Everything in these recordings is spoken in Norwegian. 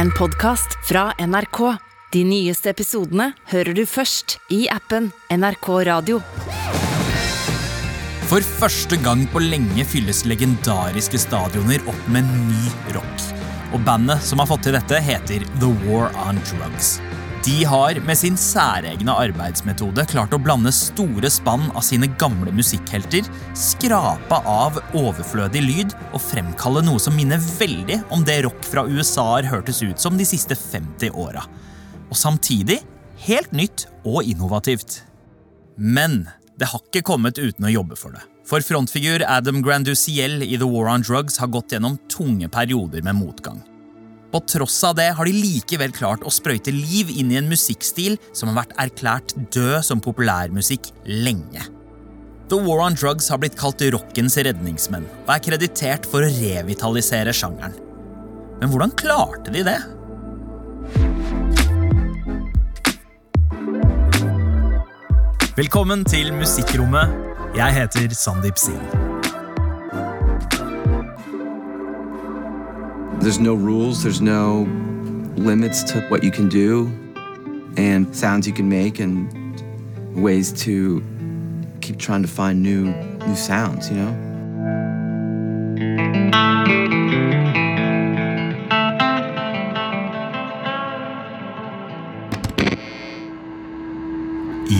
en podkast fra NRK. De nyeste episodene hører du først i appen NRK Radio. For første gang på lenge fylles legendariske stadioner opp med ny rock. Og bandet som har fått til dette, heter The War on Drugs. De har med sin særegne arbeidsmetode klart å blande store spann av sine gamle musikkhelter, skrape av overflødig lyd og fremkalle noe som minner veldig om det rock fra USA har hørtes ut som de siste 50 åra. Og samtidig helt nytt og innovativt. Men det har ikke kommet uten å jobbe for det. For frontfigur Adam Granduciel i The War on Drugs har gått gjennom tunge perioder med motgang. På tross av det har de likevel klart å sprøyte liv inn i en musikkstil som har vært erklært død som populærmusikk lenge. The War on Drugs har blitt kalt rockens redningsmenn og er kreditert for å revitalisere sjangeren. Men hvordan klarte de det? Velkommen til Musikkrommet. Jeg heter Sandeep Singh. There's no rules, there's no limits to what you can do and sounds you can make and ways to keep trying to find new new sounds, you know?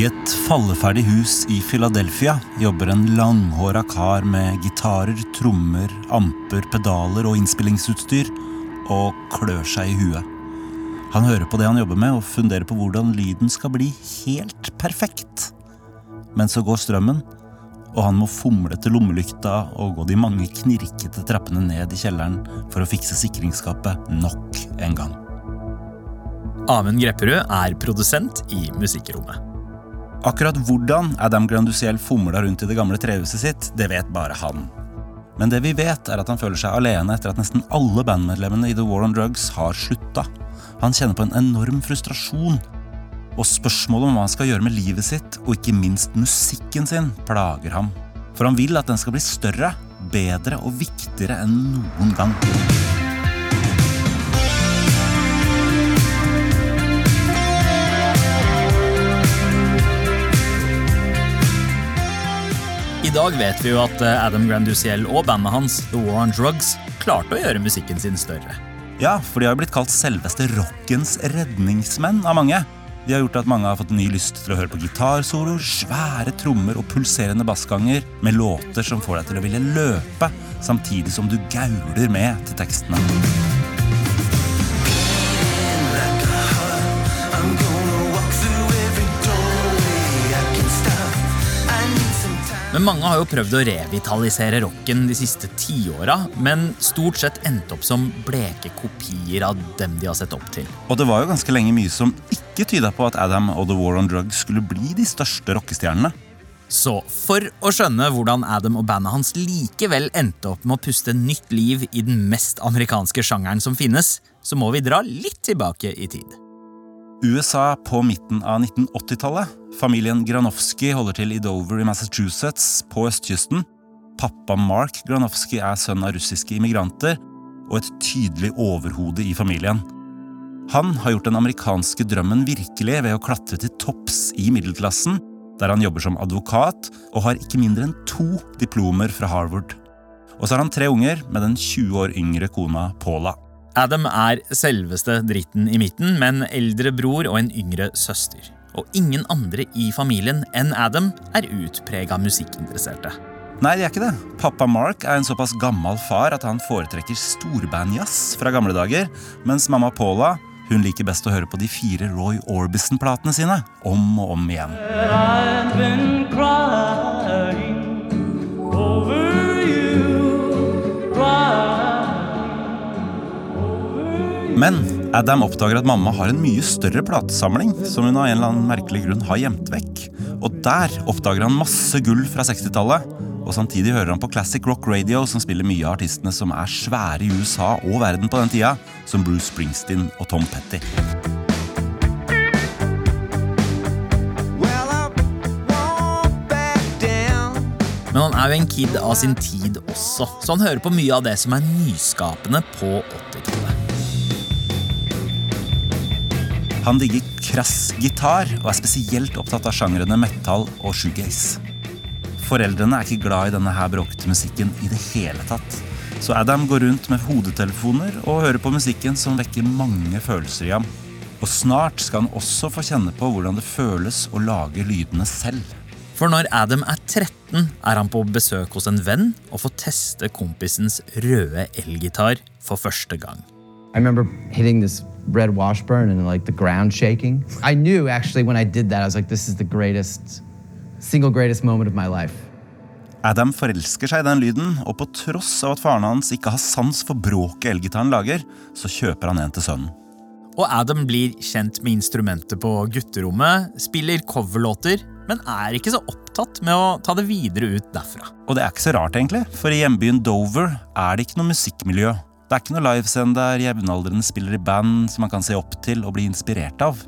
I et falleferdig hus i Philadelphia jobber en langhåra kar med gitarer, trommer, amper, pedaler og innspillingsutstyr og klør seg i huet. Han hører på det han jobber med og funderer på hvordan lyden skal bli helt perfekt. Men så går strømmen, og han må fomle til lommelykta og gå de mange knirkete trappene ned i kjelleren for å fikse sikringsskapet nok en gang. Amund Grepperud er produsent i Musikkrommet. Akkurat hvordan Adam Granduciel fomla rundt i det gamle trehuset sitt, det vet bare han. Men det vi vet, er at han føler seg alene etter at nesten alle bandmedlemmene i The War on Drugs har slutta. Han kjenner på en enorm frustrasjon. Og spørsmålet om hva han skal gjøre med livet sitt, og ikke minst musikken sin, plager ham. For han vil at den skal bli større, bedre og viktigere enn noen gang. I dag vet vi jo at eh, Adam Granduciel og bandet hans The War on Drugs klarte å gjøre musikken sin større. Ja, for de har blitt kalt selveste rockens redningsmenn av mange. De har gjort at mange har fått ny lyst til å høre på gitarsoloer, svære trommer og pulserende bassganger med låter som får deg til å ville løpe, samtidig som du gauler med til tekstene. Men mange har jo prøvd å revitalisere rocken de siste tiåra, men stort sett endt opp som bleke kopier av dem de har sett opp til. Og det var jo ganske lenge mye som ikke tyda på at Adam og The War on Drugs skulle bli de største rockestjernene. Så for å skjønne hvordan Adam og bandet hans likevel endte opp med å puste nytt liv i den mest amerikanske sjangeren som finnes, så må vi dra litt tilbake i tid. USA på midten av 1980-tallet. Familien Granowski holder til i Dover i Massachusetts, på østkysten. Pappa Mark Granowski er sønn av russiske immigranter og et tydelig overhode i familien. Han har gjort den amerikanske drømmen virkelig ved å klatre til topps i middelklassen, der han jobber som advokat og har ikke mindre enn to diplomer fra Harvard. Og så har han tre unger med den 20 år yngre kona Paula. Adam er selveste dritten i midten, med en eldre bror og en yngre søster. Og ingen andre i familien enn Adam er utprega musikkinteresserte. Nei, de er ikke det. Pappa Mark er en såpass gammel far at han foretrekker storbandjazz fra gamle dager, mens mamma Paula hun liker best å høre på de fire Roy Orbison-platene sine om og om igjen. Men Adam oppdager at mamma har en mye større platesamling som hun av en eller annen merkelig grunn har gjemt vekk. Og der oppdager han masse gull fra 60-tallet. Og samtidig hører han på Classic Rock Radio, som spiller mye av artistene som er svære i USA og verden på den tida, som Bruce Springsteen og Tom Petty. Well, I won't back down. Men han er jo en kid av sin tid også, så han hører på mye av det som er nyskapende på 80-tallet. Han digger krass gitar og er spesielt opptatt av sjangrene metal og shoegaze. Foreldrene er ikke glad i denne her bråkete musikken i det hele tatt. Så Adam går rundt med hodetelefoner og hører på musikken som vekker mange følelser i ham. Og snart skal han også få kjenne på hvordan det føles å lage lydene selv. For når Adam er 13, er han på besøk hos en venn og får teste kompisens røde elgitar for første gang. I remember hitting this red washburn and like the ground shaking. I knew actually when I did that, I was like, this is the greatest, single greatest moment of my life. Adam forelsker seg i den lyden, og på tross av at faren hans ikke har sans for bråket elgitaren lager, så kjøper han en til sønnen. Og Adam blir kjent med instrumentet på gutterommet, spiller coverlåter, men er ikke så opptatt med å ta det videre ut derfra. Og det er ikke så rart, egentlig, for i hjembyen Dover er det ikke noe musikkmiljø. Det er ikke noe livescene der jevnaldrende spiller i band som man kan se opp til og bli inspirert av.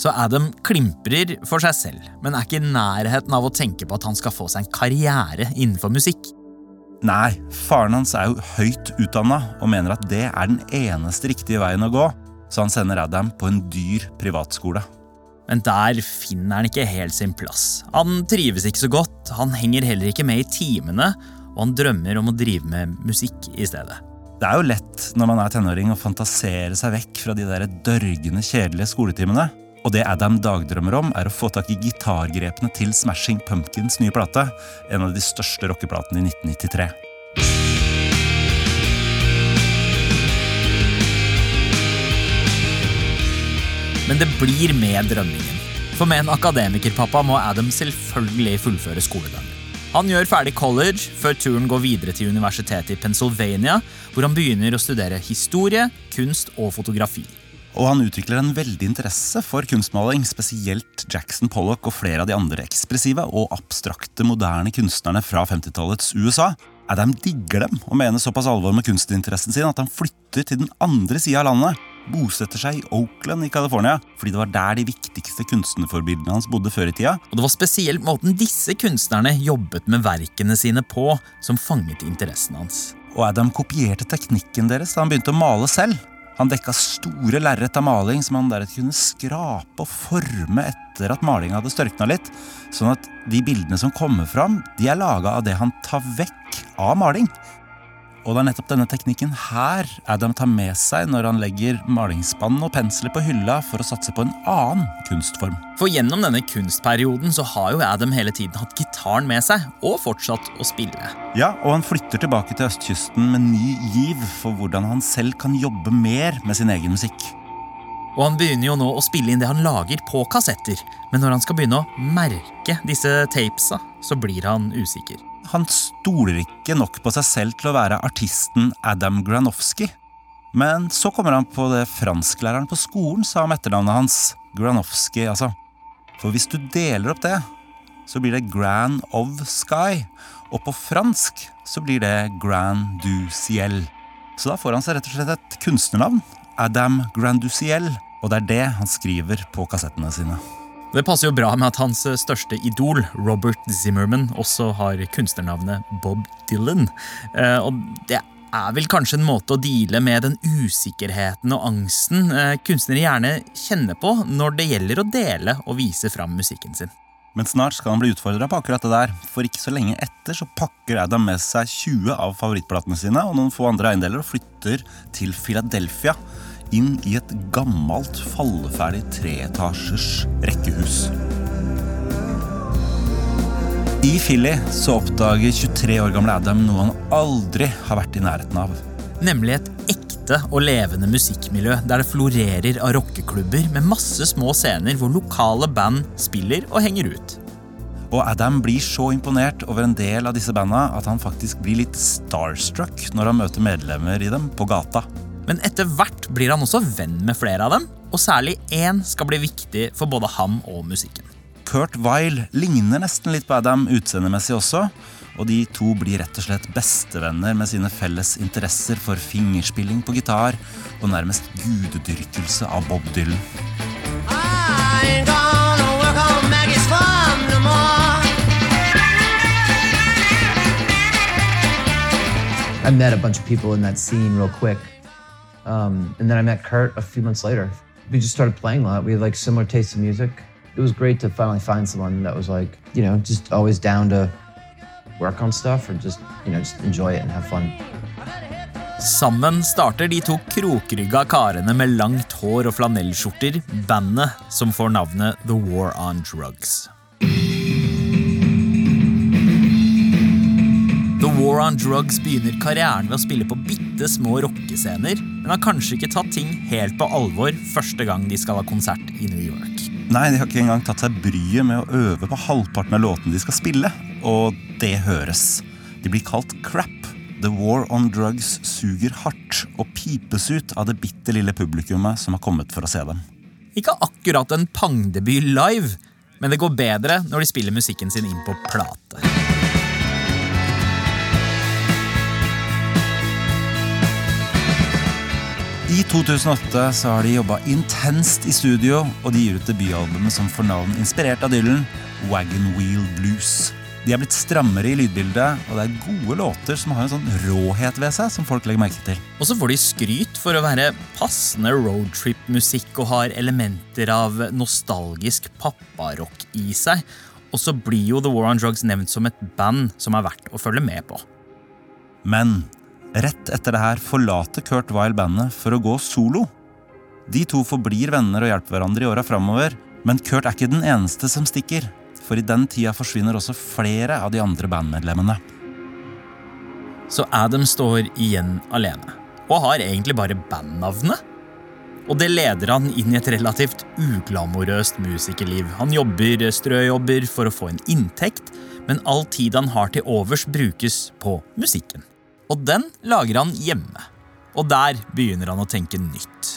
Så Adam klimprer for seg selv, men er ikke i nærheten av å tenke på at han skal få seg en karriere innenfor musikk. Nei, faren hans er jo høyt utdanna og mener at det er den eneste riktige veien å gå, så han sender Adam på en dyr privatskole. Men der finner han ikke helt sin plass. Han trives ikke så godt, han henger heller ikke med i timene, og han drømmer om å drive med musikk i stedet. Det er jo lett når man er tenåring å fantasere seg vekk fra de der dørgende kjedelige skoletimene. Og det Adam dagdrømmer om, er å få tak i gitargrepene til Smashing Pumpkins nye plate, en av de største rockeplatene i 1993. Men det blir med drømmingen. For med en akademikerpappa må Adam selvfølgelig fullføre skolegangen. Han gjør ferdig college før turen går videre til universitetet i Pennsylvania, hvor han begynner å studere historie, kunst og fotografi. Og han utvikler en veldig interesse for kunstmaling, spesielt Jackson Pollock og flere av de andre ekspressive og abstrakte moderne kunstnerne fra 50-tallets USA. Adam digger dem og mener såpass alvor med kunstinteressen sin at han flytter til den andre sida av landet. Bosetter seg i Oakland i California fordi det var der de viktigste kunstnerforbildene hans bodde før i tida. Og det var spesielt måten disse kunstnerne jobbet med verkene sine på, som fanget interessen hans. Og Adam kopierte teknikken deres da han begynte å male selv. Han dekka store lerret av maling som han deretter kunne skrape og forme etter at malinga hadde størkna litt, sånn at de bildene som kommer fram, de er laga av det han tar vekk av maling. Og det er nettopp denne teknikken her Adam tar med seg når han legger malingsspann og pensler på hylla for å satse på en annen kunstform. For gjennom denne kunstperioden så har jo Adam hele tiden hatt gitaren med seg, og fortsatt å spille. Ja, og han flytter tilbake til østkysten med ny giv for hvordan han selv kan jobbe mer med sin egen musikk. Og han begynner jo nå å spille inn det han lager på kassetter, men når han skal begynne å merke disse tapesa, så blir han usikker. Han stoler ikke nok på seg selv til å være artisten Adam Granowski. Men så kommer han på det fransklæreren på skolen sa om etternavnet hans. Granowski, altså. For hvis du deler opp det, så blir det Grand of Sky. Og på fransk så blir det Grand du Ciel. Så da får han seg rett og slett et kunstnernavn. Adam Grand du Ciel. Og det er det han skriver på kassettene sine. Det passer jo bra med at hans største idol, Robert Zimmerman, også har kunstnernavnet Bob Dylan. Eh, Og det er vel kanskje en måte å deale med den usikkerheten og angsten eh, kunstnere gjerne kjenner på når det gjelder å dele og vise fram musikken sin. Men snart skal han bli utfordra på akkurat det der. For ikke så lenge etter så pakker Adam med seg 20 av favorittplatene sine og noen få andre eiendeler og flytter til Philadelphia. Inn i et gammelt, falleferdig treetasjers rekkehus. I Philly så oppdager 23 år gamle Adam noe han aldri har vært i nærheten av. Nemlig et ekte og levende musikkmiljø der det florerer av rockeklubber med masse små scener hvor lokale band spiller og henger ut. Og Adam blir så imponert over en del av disse banda at han faktisk blir litt starstruck når han møter medlemmer i dem på gata. Men etter hvert blir han også venn med flere av dem, og særlig én skal bli viktig for både ham og musikken. Kurt Weil ligner nesten litt på Adam utseendemessig også, og de to blir rett og slett bestevenner med sine felles interesser for fingerspilling på gitar og nærmest gudedyrkelse av Bob Dylan. I ain't gonna work on Maggie's farm no more. I met a bunch of people in that scene real quick. Um, and then I met Kurt a few months later. we just started playing a lot. We had like similar tastes in music. It was great to finally find someone that was like, you know, just always down to work on stuff or just, you know, just enjoy it and have fun. Sammen starter de to krokrygga karene med langt hår og flanellskjorter bandet som får navnet The War on Drugs. War on Drugs begynner karrieren ved å spille på bitte små rockescener, men har kanskje ikke tatt ting helt på alvor første gang de skal ha konsert i New York. Nei, de har ikke engang tatt seg bryet med å øve på halvparten av låtene de skal spille. Og det høres. De blir kalt crap. The War on Drugs suger hardt og pipes ut av det bitte lille publikummet som har kommet for å se dem. Ikke akkurat en pangdebut live, men det går bedre når de spiller musikken sin inn på plate. I 2008 så har de jobba intenst i studio, og de gir ut debutalbumet som får navn inspirert av Dylan, Wagon Wheel Blues. De er blitt strammere i lydbildet, og det er gode låter som har en sånn råhet ved seg som folk legger merke til. Og så får de skryt for å være passende roadtrip-musikk og har elementer av nostalgisk papparock i seg. Og så blir jo The War on Drugs nevnt som et band som er verdt å følge med på. Men rett etter det her forlater Kurt Weil bandet for å gå solo. De to forblir venner og hjelper hverandre i åra framover, men Kurt er ikke den eneste som stikker. For i den tida forsvinner også flere av de andre bandmedlemmene. Så Adam står igjen alene, og har egentlig bare bandnavnet. Og det leder han inn i et relativt uglamorøst musikerliv. Han jobber strøjobber for å få en inntekt, men all tid han har til overs, brukes på musikken. Og den lager han hjemme. Og der begynner han å tenke nytt.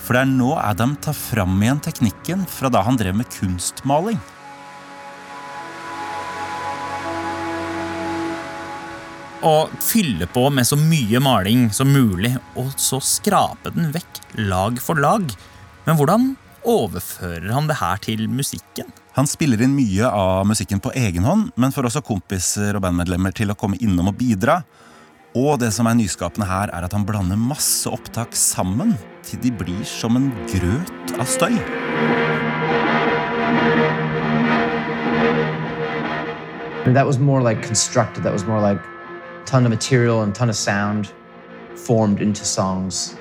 For det er nå Adam tar fram igjen teknikken fra da han drev med kunstmaling. Og fylle på med så mye maling som mulig, og så skrape den vekk lag for lag. Men hvordan overfører han det her til musikken? Han spiller inn mye av musikken på egen hånd, men får også kompiser og bandmedlemmer til å komme innom og bidra. Og det som er nyskapende her, er at han blander masse opptak sammen til de blir som en grøt av støy. That was more like constructed. That was more like ton of material and ton of sound formed into songs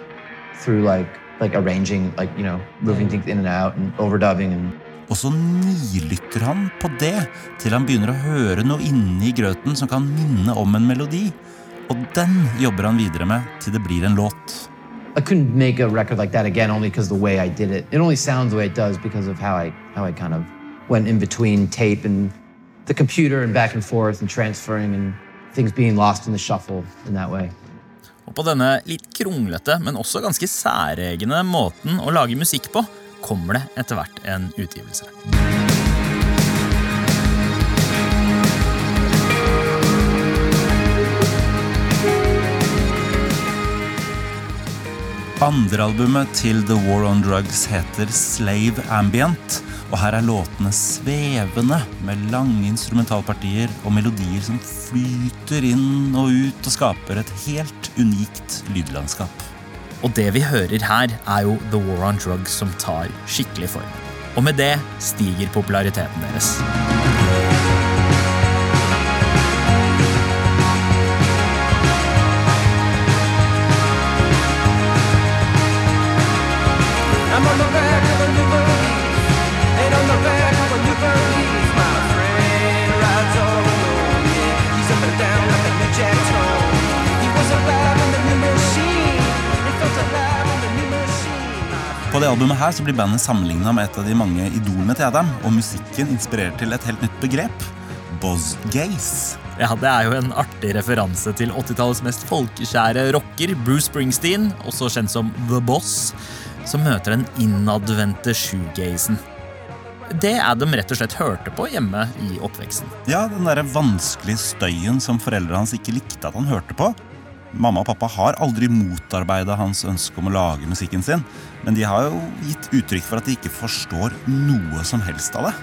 through like like arranging, like you know, moving things in and out and overdubbing and Og så nilytter han på det til han begynner å høre noe inni grøten som kan minne om en melodi. Og den jobber han videre med til det blir en låt. I couldn't make a record like that again only because the way I did it. It only sounds the way it does because of how I how I kind of went in between tape and the computer and back and forth and transferring and things being lost in the shuffle in that way. Og på denne litt kronglete, men også ganske særegne måten å lage musikk på, kommer det etter hvert en utgivelse. Andrealbumet til The War on Drugs heter Slave Ambient, og her er låtene svevende med lange instrumentalpartier og melodier som flyter inn og ut og skaper et helt unikt lydlandskap. Og det vi hører her, er jo The War on Drugs som tar skikkelig form. Og med det stiger populariteten deres. På det albumet her så blir bandet sammenligna med et av de mange idolene til Adam, og musikken inspirerer til et helt nytt begrep Boz Gaze. Ja, Det er jo en artig referanse til 80-tallets mest folkeskjære rocker, Bruce Springsteen, også kjent som The Boss, som møter den innadvendte shoegazen. Det Adam rett og slett hørte på hjemme i oppveksten. Ja, den der vanskelige støyen som foreldrene hans ikke likte at han hørte på. Mamma og pappa har aldri motarbeida hans ønske om å lage musikken sin, men de har jo gitt uttrykk for at de ikke forstår noe som helst av det.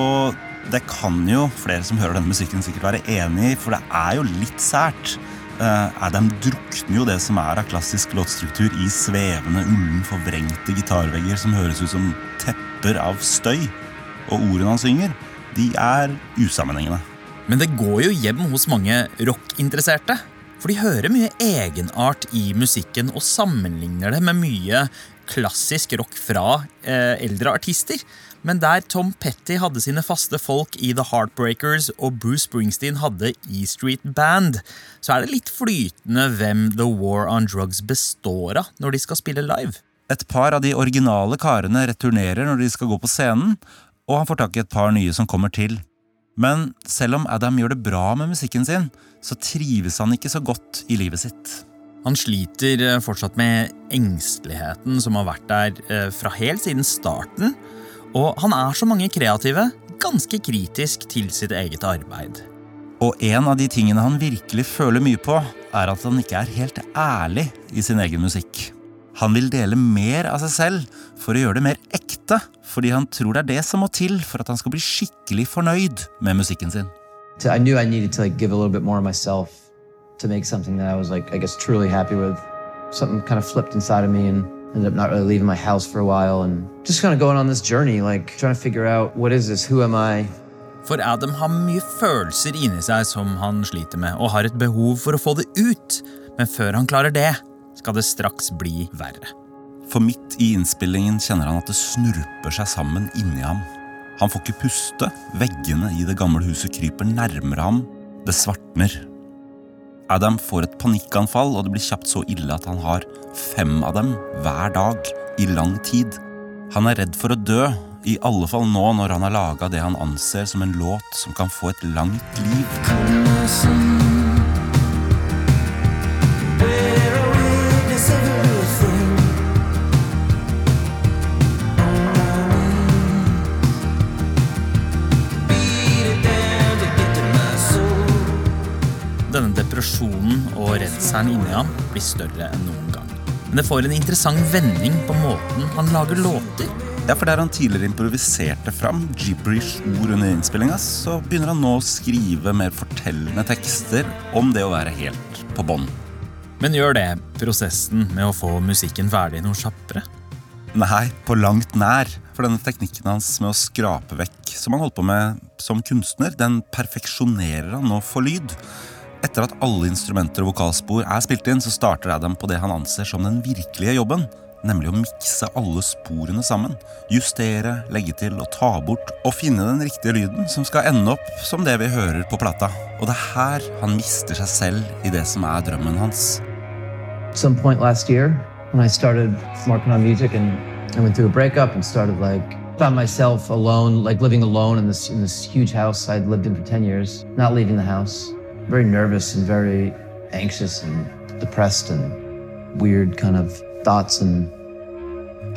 Og det kan jo flere som hører denne musikken sikkert være enig i, for det er jo litt sært. Eh, Adam drukner jo det som er av klassisk låtstruktur i svevende, ullen, forvrengte gitarvegger som høres ut som tepper av støy. Og ordene han synger, de er usammenhengende. Men det går jo hjem hos mange rockinteresserte. For de hører mye egenart i musikken og sammenligner det med mye klassisk rock fra eh, eldre artister. Men der Tom Petty hadde sine faste folk i The Heartbreakers og Bruce Springsteen hadde E Street Band, så er det litt flytende hvem The War on Drugs består av når de skal spille live. Et par av de originale karene returnerer når de skal gå på scenen, og han får tak i et par nye som kommer til. Men selv om Adam gjør det bra med musikken sin, så trives han ikke så godt i livet sitt. Han sliter eh, fortsatt med engsteligheten som har vært der eh, fra helt siden starten. Og han er som mange kreative ganske kritisk til sitt eget arbeid. Og en av de tingene han virkelig føler mye på, er at han ikke er helt ærlig i sin egen musikk. Han vil dele mer av seg selv for å gjøre det mer ekte, fordi han tror det er det som må til for at han skal bli skikkelig fornøyd med musikken sin. to, I knew I needed to like give a little bit more of myself to make something that I was like I guess truly happy with. Something kind of flipped inside of me and ended up not really leaving my house for a while and just kind of going on this journey, like trying to figure out what is this, who am I? For Adam har mye følelser inni seg som han sliter med, og har et behov for å få det ut. Men før han klarer det, skal det straks bli verre. For midt i innspillingen kjenner han at det snurper seg sammen inni ham. Han får ikke puste, veggene i det gamle huset kryper nærmere ham, det svartner. Adam får et panikkanfall, og det blir kjapt så ille at han har fem av dem hver dag i lang tid. Han er redd for å dø, i alle fall nå når han har laga det han anser som en låt som kan få et langt liv. Og inni ham blir større enn noen gang. Men det får en interessant vending på måten han lager låter. Ja, for Der han tidligere improviserte fram gibberish-ord under innspillinga, så begynner han nå å skrive mer fortellende tekster om det å være helt på bånn. Men gjør det prosessen med å få musikken ferdig noe kjappere? Nei, på langt nær. For denne teknikken hans med å skrape vekk, som han holdt på med som kunstner, den perfeksjonerer han nå for lyd. Etter at alle instrumenter og vokalspor er spilt inn, så starter Adam på det han anser som den virkelige jobben. Nemlig å mikse alle sporene sammen. Justere, legge til og ta bort. Og finne den riktige lyden som skal ende opp som det vi hører på plata. Og det er her han mister seg selv i det som er drømmen hans. Some point last year when I started working on music and I went through a breakup and started like found myself alone, like living alone in this in this huge house I'd lived in for 10 years, not leaving the house. Very nervous and very anxious and depressed and weird kind of thoughts and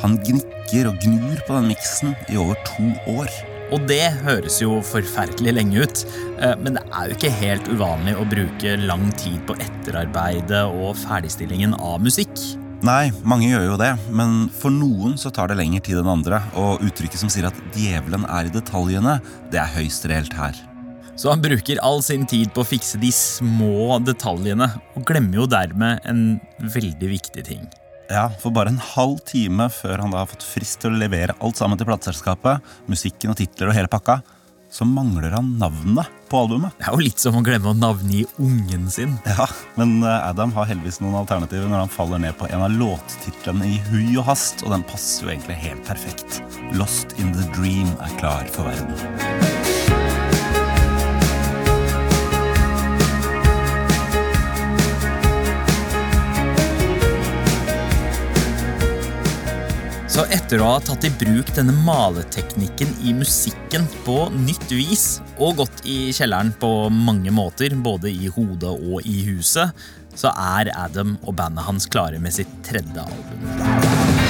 Han gnikker og gnur på den miksen i over to år. Og det høres jo forferdelig lenge ut, eh, men det er jo ikke helt uvanlig å bruke lang tid på etterarbeidet og ferdigstillingen av musikk. Nei, mange gjør jo det, men for noen så tar det lengre tid enn andre, og uttrykket som sier at djevelen er i detaljene, det er høyst reelt her. Så han bruker all sin tid på å fikse de små detaljene, og glemmer jo dermed en veldig viktig ting. Ja, for bare en halv time før han da har fått frist til å levere alt sammen til plateselskapet, musikken og titler og hele pakka, så mangler han navnet på albumet. Det er jo litt som å glemme å navngi ungen sin. Ja, Men eh, Adam har heldigvis noen alternativer når han faller ned på en av låttitlene i hui og hast, og den passer jo egentlig helt perfekt. Lost in the Dream er klar for verden. Så etter å ha tatt i bruk denne maleteknikken i musikken på nytt vis, og gått i kjelleren på mange måter, både i hodet og i huset, så er Adam og bandet hans klare med sitt tredje album.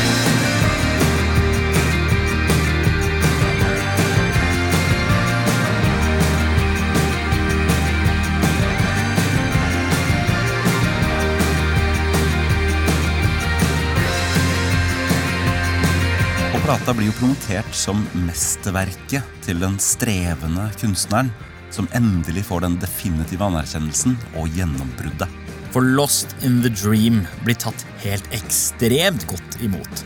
Plata blir jo promotert som mesterverket til den strevende kunstneren som endelig får den definitive anerkjennelsen og gjennombruddet. For Lost in the Dream blir tatt helt ekstremt godt imot.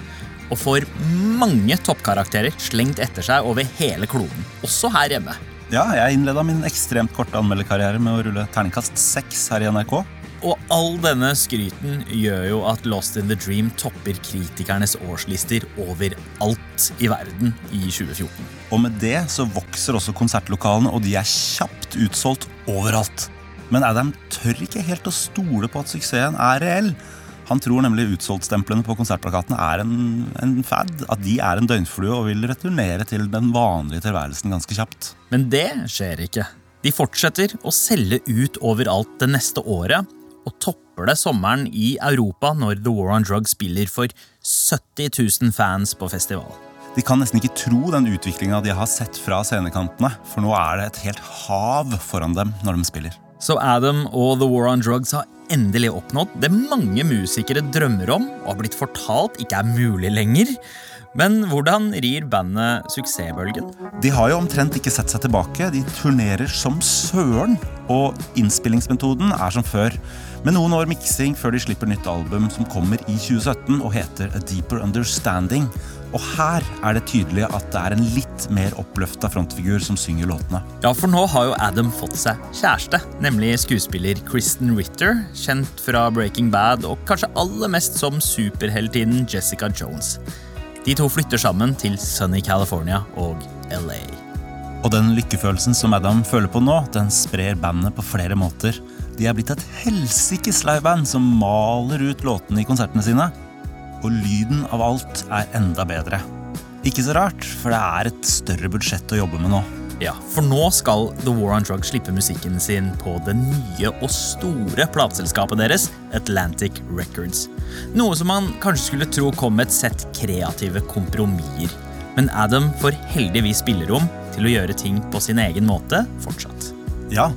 Og får mange toppkarakterer slengt etter seg over hele kloden, også her hjemme. Ja, jeg innleda min ekstremt korte anmelderkarriere med å rulle terningkast seks her i NRK. Og all denne skryten gjør jo at Lost in the Dream topper kritikernes årslister overalt i verden i 2014. Og med det så vokser også konsertlokalene, og de er kjapt utsolgt overalt. Men Adam tør ikke helt å stole på at suksessen er reell. Han tror nemlig utsolgtstemplene på konsertplakatene er en, en fad. At de er en døgnflue og vil returnere til den vanlige tilværelsen ganske kjapt. Men det skjer ikke. De fortsetter å selge ut overalt det neste året, og topper det sommeren i Europa når The War on Drugs spiller for 70 000 fans på festival. De kan nesten ikke tro den utviklinga de har sett fra scenekantene, for nå er det et helt hav foran dem når de spiller. Så Adam og The War on Drugs har endelig oppnådd det mange musikere drømmer om og har blitt fortalt ikke er mulig lenger. Men hvordan rir bandet suksessbølgen? De har jo omtrent ikke sett seg tilbake. De turnerer som søren. Og innspillingsmetoden er som før. Med noen år miksing før de slipper nytt album som kommer i 2017 og heter A Deeper Understanding. Og her er det tydelig at det er en litt mer oppløfta frontfigur som synger låtene. Ja, for nå har jo Adam fått seg kjæreste, nemlig skuespiller Kristen Ritter, kjent fra Breaking Bad og kanskje aller mest som superheltinnen Jessica Jones. De to flytter sammen til sunny California og LA. Og den lykkefølelsen som Adam føler på nå, den sprer bandet på flere måter. De er blitt et helsikes liveband som maler ut låtene i konsertene sine. Og lyden av alt er enda bedre. Ikke så rart, for det er et større budsjett å jobbe med nå. Ja, for nå skal The War on Drugs slippe musikken sin på det nye og store plateselskapet deres, Atlantic Records. Noe som man kanskje skulle tro kom med et sett kreative kompromisser. Men Adam får heldigvis spillerom til å gjøre ting på sin egen måte fortsatt. Ja,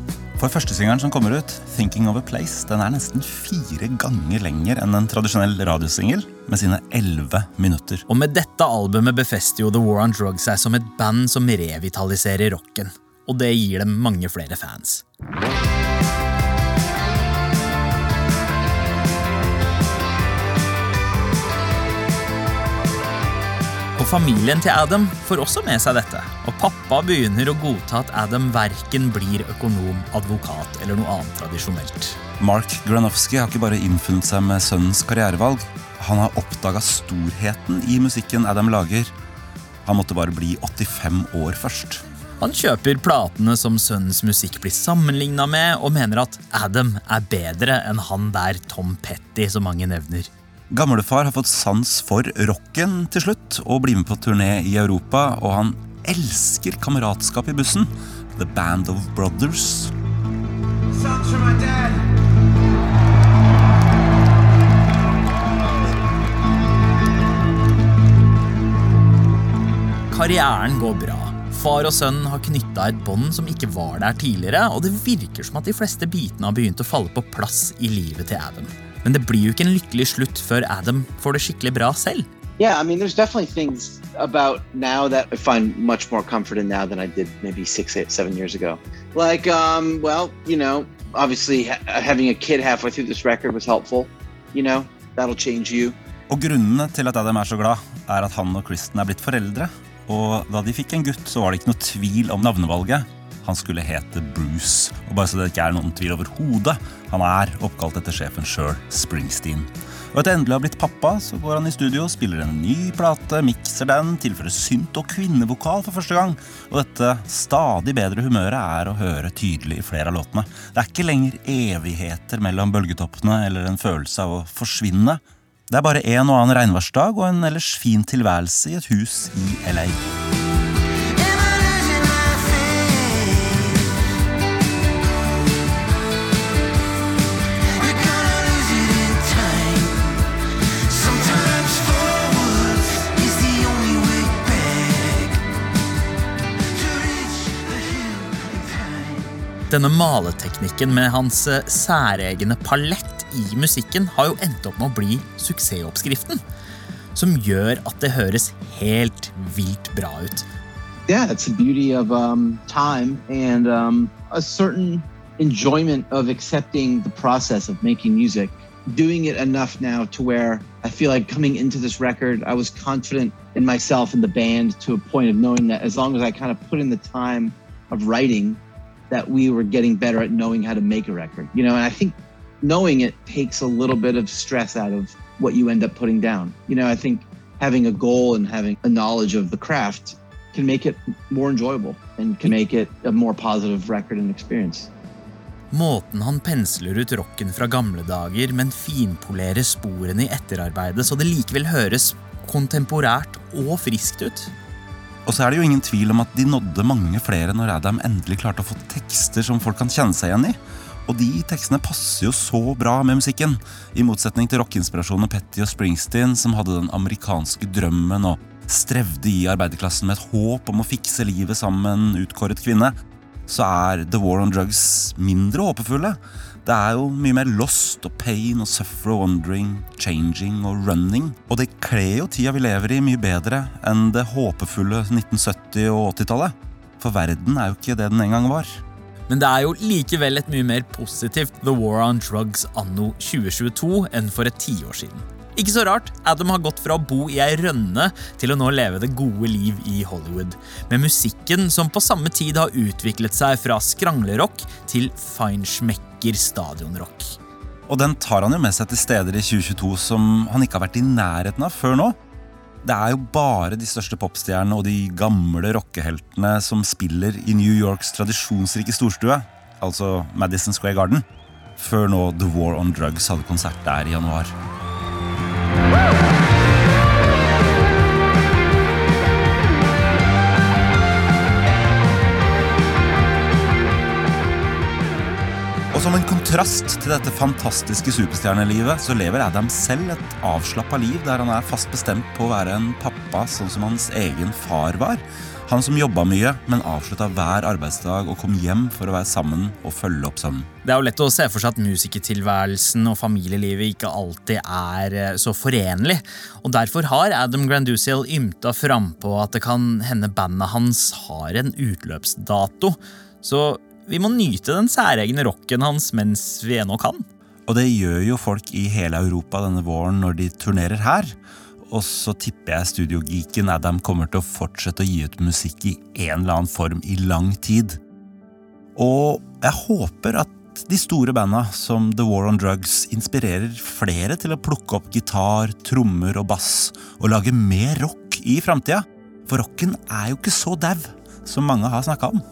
for førstesingeren som kommer ut, Thinking of a Place, den er nesten fire ganger lenger enn en tradisjonell radiosingel, med sine elleve minutter. Og med dette albumet befester jo The War on Drugs seg som et band som revitaliserer rocken. Og det gir dem mange flere fans. Familien til Adam får også med seg dette, og pappa begynner å godta at Adam verken blir økonom, advokat eller noe annet tradisjonelt. Mark Granowski har ikke bare innfunnet seg med sønnens karrierevalg. Han har oppdaga storheten i musikken Adam lager. Han måtte bare bli 85 år først. Han kjøper platene som sønnens musikk blir sammenligna med, og mener at Adam er bedre enn han der Tom Petty, som mange nevner. Gamlefar har fått sans for rocken til slutt og blir med på turné i Europa, og han elsker kameratskap i bussen. The Band of Brothers. Songs from my dad. Karrieren går bra. Far og sønn har knytta et bånd som ikke var der tidligere, og det virker som at de fleste bitene har begynt å falle på plass i livet til Adam. Men det blir jo ikke en lykkelig slutt før Adam får det skikkelig bra selv. Yeah, I mean, there's definitely things about now that I find much more comfort in now than I did maybe six, eight, seven years ago. Like, um, well, you know, obviously ha- having a kid halfway through this record was helpful. You know, that'll change you. Og grunnene til at Adam er så glad, er at han og Kristen er blitt foreldre. Og da de fikk en gutt, så var det ikke noe tvil om navnevalget. Han skulle hete Bruce. Og bare så det ikke er noen tvil overhodet, han er oppkalt etter sjefen sjøl, Springsteen. Og etter endelig å ha blitt pappa, så går han i studio, spiller en ny plate, mikser den, tilfører synt og kvinnevokal for første gang. Og dette stadig bedre humøret er å høre tydelig i flere av låtene. Det er ikke lenger evigheter mellom bølgetoppene eller en følelse av å forsvinne. Det er bare en og annen regnværsdag og en ellers fin tilværelse i et hus i LA. Denne maleteknikken med hans eh, særegne palett i musikken har jo endt opp med å bli suksessoppskriften. Som gjør at det høres helt vilt bra ut. Yeah, it's the beauty of um, time and um, a certain enjoyment of accepting the process of making music, doing it enough now to where I feel like coming into this record, I was confident in myself and the band to a point of knowing that as long as I kind of put in the time of writing, that we were getting better at knowing how to make a record. You know, and I think knowing it takes a little bit of stress out of what you end up putting down. You know, I think having a goal and having a knowledge of the craft can make it more enjoyable and can make it a more positive record and experience. Måten han pensler ut rocken fra gamle dager, men finpolerer sporene i etterarbeidet så det likevel høres kontemporært og friskt ut. Og så er det jo ingen tvil om at de nådde mange flere når Adam endelig klarte å få tekster som folk kan kjenne seg igjen i. Og de tekstene passer jo så bra med musikken, i motsetning til rockeinspirasjonene Petty og Springsteen, som hadde den amerikanske drømmen og strevde i arbeiderklassen med et håp om å fikse livet sammen med en utkåret kvinne, så er The War on Drugs mindre håpefulle. Det er jo mye mer lost og pain og suffer og wondering, changing og running. Og det kler jo tida vi lever i mye bedre enn det håpefulle 1970- og 80-tallet. For verden er jo ikke det den en gang var. Men det er jo likevel et mye mer positivt The War on Drugs anno 2022 enn for et tiår siden. Ikke så rart, Adam har gått fra å bo i ei rønne til å nå leve det gode liv i Hollywood, med musikken som på samme tid har utviklet seg fra skranglerock til feinschmecker stadionrock. Og den tar han jo med seg til steder i 2022 som han ikke har vært i nærheten av før nå. Det er jo bare de største popstjernene og de gamle rockeheltene som spiller i New Yorks tradisjonsrike storstue, altså Madison Square Garden, før nå The War on Drugs hadde konsert der i januar. Som en kontrast til dette fantastiske superstjernelivet, så lever Adam selv et avslappa liv der han er fast bestemt på å være en pappa sånn som hans egen far var. Han som jobba mye, men avslutta hver arbeidsdag og kom hjem for å være sammen og følge opp sønnen. Det er jo lett å se for seg at musikertilværelsen og familielivet ikke alltid er eh, så forenlig. Og Derfor har Adam Grandusiel ymta frampå at det kan hende bandet hans har en utløpsdato. Så vi må nyte den særegne rocken hans mens vi ennå kan. Og det gjør jo folk i hele Europa denne våren når de turnerer her. Og så tipper jeg studiogeeken Adam kommer til å fortsette å gi ut musikk i en eller annen form i lang tid. Og jeg håper at de store banda som The War on Drugs inspirerer flere til å plukke opp gitar, trommer og bass og lage mer rock i framtida. For rocken er jo ikke så dau som mange har snakka om.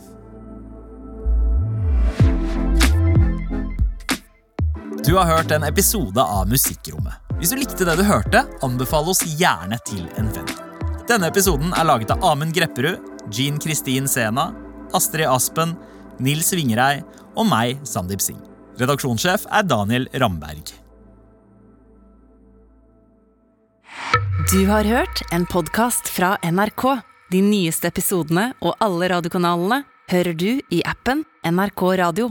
Du har hørt en episode av Musikkrommet. Hvis du likte det du hørte, anbefale oss gjerne til en venn. Denne episoden er laget av Amund Grepperud, Jean Kristin Sena, Astrid Aspen, Nils Vingerei og meg, Sandeep Singh. Redaksjonssjef er Daniel Ramberg. Du har hørt en podkast fra NRK. De nyeste episodene og alle radiokanalene hører du i appen NRK Radio.